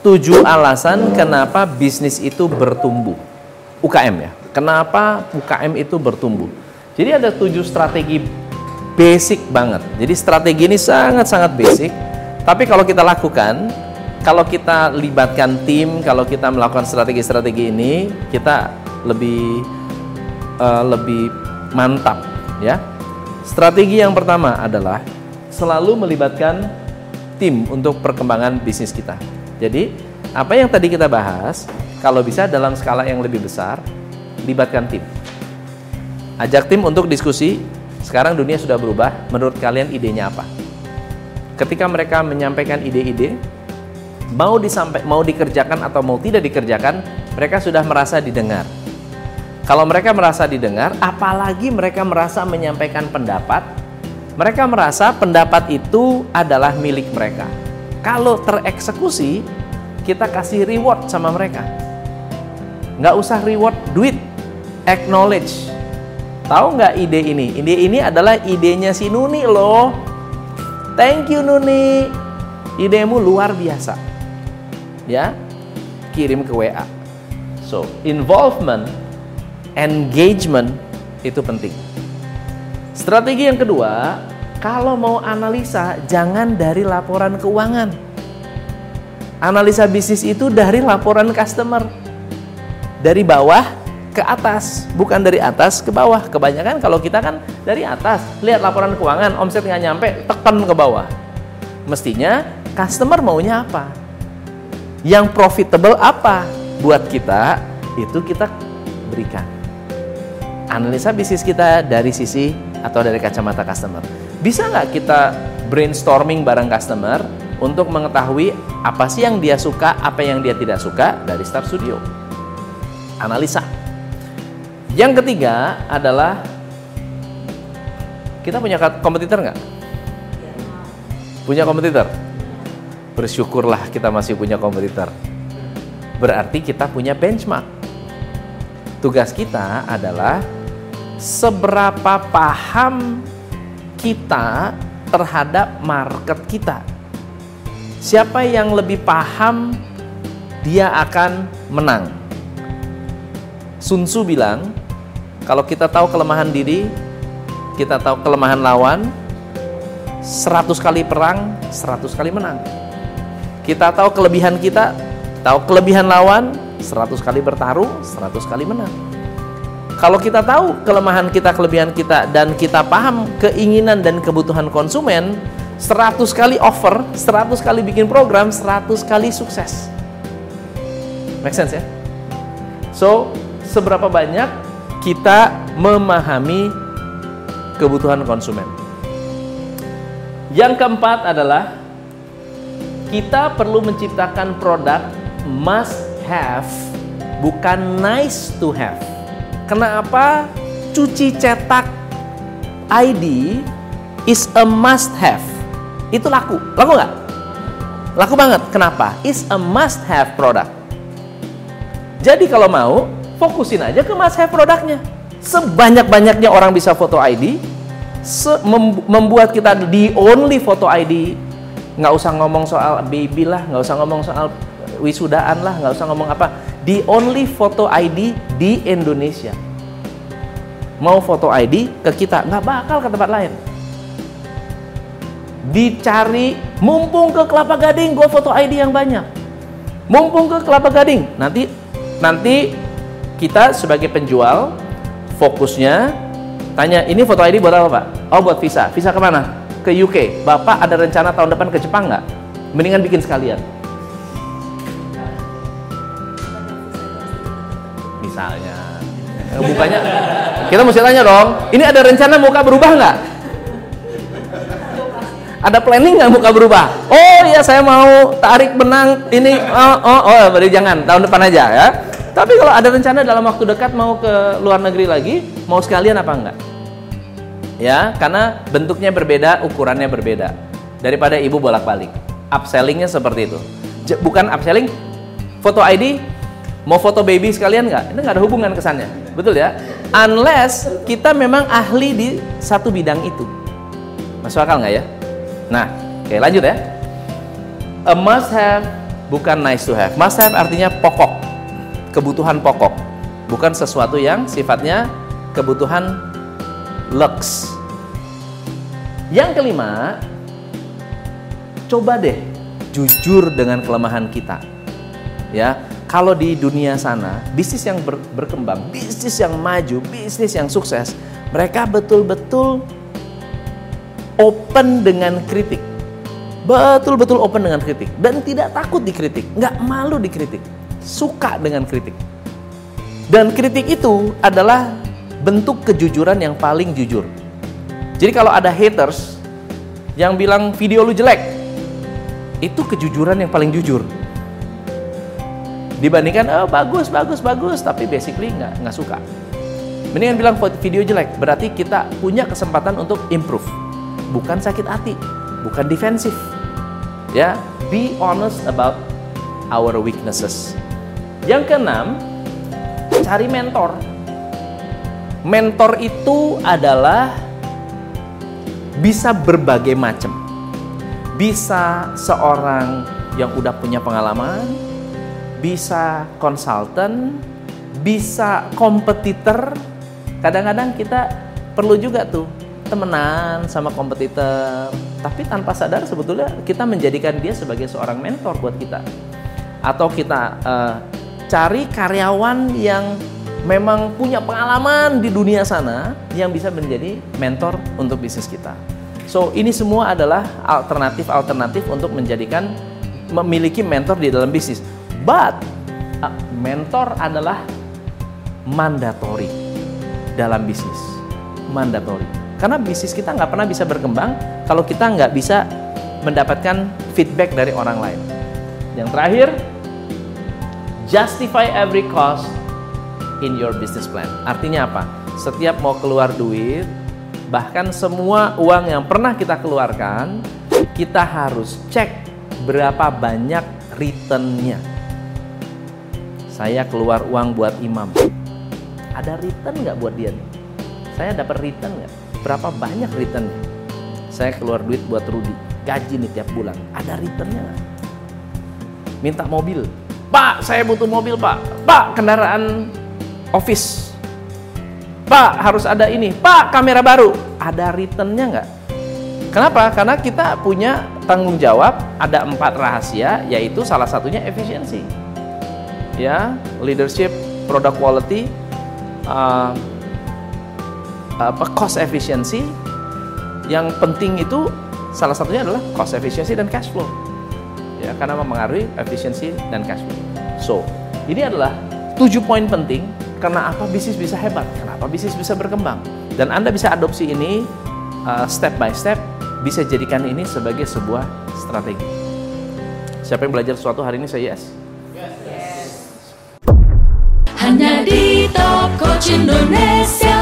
tujuh alasan kenapa bisnis itu bertumbuh. UKM ya. Kenapa UKM itu bertumbuh? Jadi ada tujuh strategi basic banget. Jadi strategi ini sangat-sangat basic. Tapi kalau kita lakukan, kalau kita libatkan tim, kalau kita melakukan strategi-strategi ini, kita lebih uh, lebih mantap, ya. Strategi yang pertama adalah selalu melibatkan tim untuk perkembangan bisnis kita. Jadi, apa yang tadi kita bahas, kalau bisa dalam skala yang lebih besar, libatkan tim. Ajak tim untuk diskusi, sekarang dunia sudah berubah, menurut kalian idenya apa? Ketika mereka menyampaikan ide-ide, mau disampai mau dikerjakan atau mau tidak dikerjakan, mereka sudah merasa didengar. Kalau mereka merasa didengar, apalagi mereka merasa menyampaikan pendapat, mereka merasa pendapat itu adalah milik mereka. Kalau tereksekusi, kita kasih reward sama mereka. Nggak usah reward duit, acknowledge. Tahu nggak ide ini? Ide ini adalah idenya si Nuni loh. Thank you Nuni. Idemu luar biasa. Ya, kirim ke WA. So, involvement, engagement itu penting. Strategi yang kedua, kalau mau analisa jangan dari laporan keuangan. Analisa bisnis itu dari laporan customer. Dari bawah ke atas, bukan dari atas ke bawah. Kebanyakan kalau kita kan dari atas, lihat laporan keuangan, omset nggak nyampe, tekan ke bawah. Mestinya customer maunya apa? Yang profitable apa buat kita? Itu kita berikan. Analisa bisnis kita dari sisi atau dari kacamata customer. Bisa nggak kita brainstorming bareng customer untuk mengetahui apa sih yang dia suka, apa yang dia tidak suka dari Star Studio? Analisa. Yang ketiga adalah kita punya kompetitor nggak? Punya kompetitor? Bersyukurlah kita masih punya kompetitor. Berarti kita punya benchmark. Tugas kita adalah seberapa paham kita terhadap market kita. Siapa yang lebih paham, dia akan menang. Sun Tzu bilang, kalau kita tahu kelemahan diri, kita tahu kelemahan lawan, 100 kali perang, 100 kali menang. Kita tahu kelebihan kita, tahu kelebihan lawan, 100 kali bertarung, 100 kali menang. Kalau kita tahu kelemahan kita, kelebihan kita, dan kita paham keinginan dan kebutuhan konsumen, 100 kali offer, 100 kali bikin program, 100 kali sukses. Make sense ya? So, seberapa banyak kita memahami kebutuhan konsumen. Yang keempat adalah kita perlu menciptakan produk must have, bukan nice to have. Kenapa cuci cetak ID is a must have? Itu laku. Laku nggak? Laku banget. Kenapa? Is a must have product. Jadi kalau mau, fokusin aja ke must have produknya. Sebanyak-banyaknya orang bisa foto ID, membuat kita the only foto ID. Nggak usah ngomong soal baby lah, nggak usah ngomong soal wisudaan lah, nggak usah ngomong apa. The only foto ID di Indonesia. Mau foto ID ke kita nggak bakal ke tempat lain. Dicari mumpung ke Kelapa Gading gue foto ID yang banyak. Mumpung ke Kelapa Gading nanti nanti kita sebagai penjual fokusnya tanya ini foto ID buat apa pak? Oh buat visa. Visa ke mana? Ke UK bapak ada rencana tahun depan ke Jepang nggak? Mendingan bikin sekalian bukanya kita mesti tanya dong ini ada rencana muka berubah nggak? Ada planning nggak muka berubah? Oh iya saya mau tarik benang ini oh oh oh beri jangan tahun depan aja ya. Tapi kalau ada rencana dalam waktu dekat mau ke luar negeri lagi mau sekalian apa enggak ya karena bentuknya berbeda ukurannya berbeda. Daripada ibu bolak-balik. Upsellingnya seperti itu. Bukan upselling foto ID mau foto baby sekalian nggak? Ini nggak ada hubungan kesannya, betul ya? Unless kita memang ahli di satu bidang itu. Masuk akal nggak ya? Nah, oke lanjut ya. A must have bukan nice to have. Must have artinya pokok, kebutuhan pokok, bukan sesuatu yang sifatnya kebutuhan lux. Yang kelima, coba deh jujur dengan kelemahan kita. Ya, kalau di dunia sana, bisnis yang ber, berkembang, bisnis yang maju, bisnis yang sukses, mereka betul-betul open dengan kritik betul-betul open dengan kritik dan tidak takut dikritik, nggak malu dikritik, suka dengan kritik. Dan kritik itu adalah bentuk kejujuran yang paling jujur. Jadi kalau ada haters yang bilang video lu jelek, itu kejujuran yang paling jujur. Dibandingkan oh bagus bagus bagus tapi basically nggak nggak suka. Mendingan bilang video jelek, berarti kita punya kesempatan untuk improve, bukan sakit hati bukan defensif. Ya, be honest about our weaknesses. Yang keenam, cari mentor. Mentor itu adalah bisa berbagai macam. Bisa seorang yang udah punya pengalaman, bisa konsultan, bisa kompetitor. Kadang-kadang kita perlu juga tuh temenan sama kompetitor, tapi tanpa sadar sebetulnya kita menjadikan dia sebagai seorang mentor buat kita. Atau kita uh, cari karyawan yang memang punya pengalaman di dunia sana yang bisa menjadi mentor untuk bisnis kita. So, ini semua adalah alternatif-alternatif untuk menjadikan memiliki mentor di dalam bisnis. But uh, mentor adalah mandatory dalam bisnis. Mandatory karena bisnis kita nggak pernah bisa berkembang kalau kita nggak bisa mendapatkan feedback dari orang lain. Yang terakhir, justify every cost in your business plan. Artinya apa? Setiap mau keluar duit, bahkan semua uang yang pernah kita keluarkan, kita harus cek berapa banyak returnnya. Saya keluar uang buat imam. Ada return nggak buat dia nih? Saya dapat return nggak? berapa banyak return? Saya keluar duit buat Rudi. Gaji nih tiap bulan. Ada returnnya nggak? Minta mobil. Pak saya butuh mobil pak. Pak kendaraan office pak harus ada ini. Pak kamera baru. Ada returnnya nggak? Kenapa? Karena kita punya tanggung jawab ada empat rahasia yaitu salah satunya efisiensi ya leadership product quality uh, apa cost efficiency. Yang penting itu salah satunya adalah cost efficiency dan cash flow. Ya karena mempengaruhi efisiensi dan cash flow. So ini adalah tujuh poin penting karena apa bisnis bisa hebat kenapa bisnis bisa berkembang. Dan anda bisa adopsi ini uh, step by step bisa jadikan ini sebagai sebuah strategi. Siapa yang belajar sesuatu hari ini saya yes hanya di Top Coach Indonesia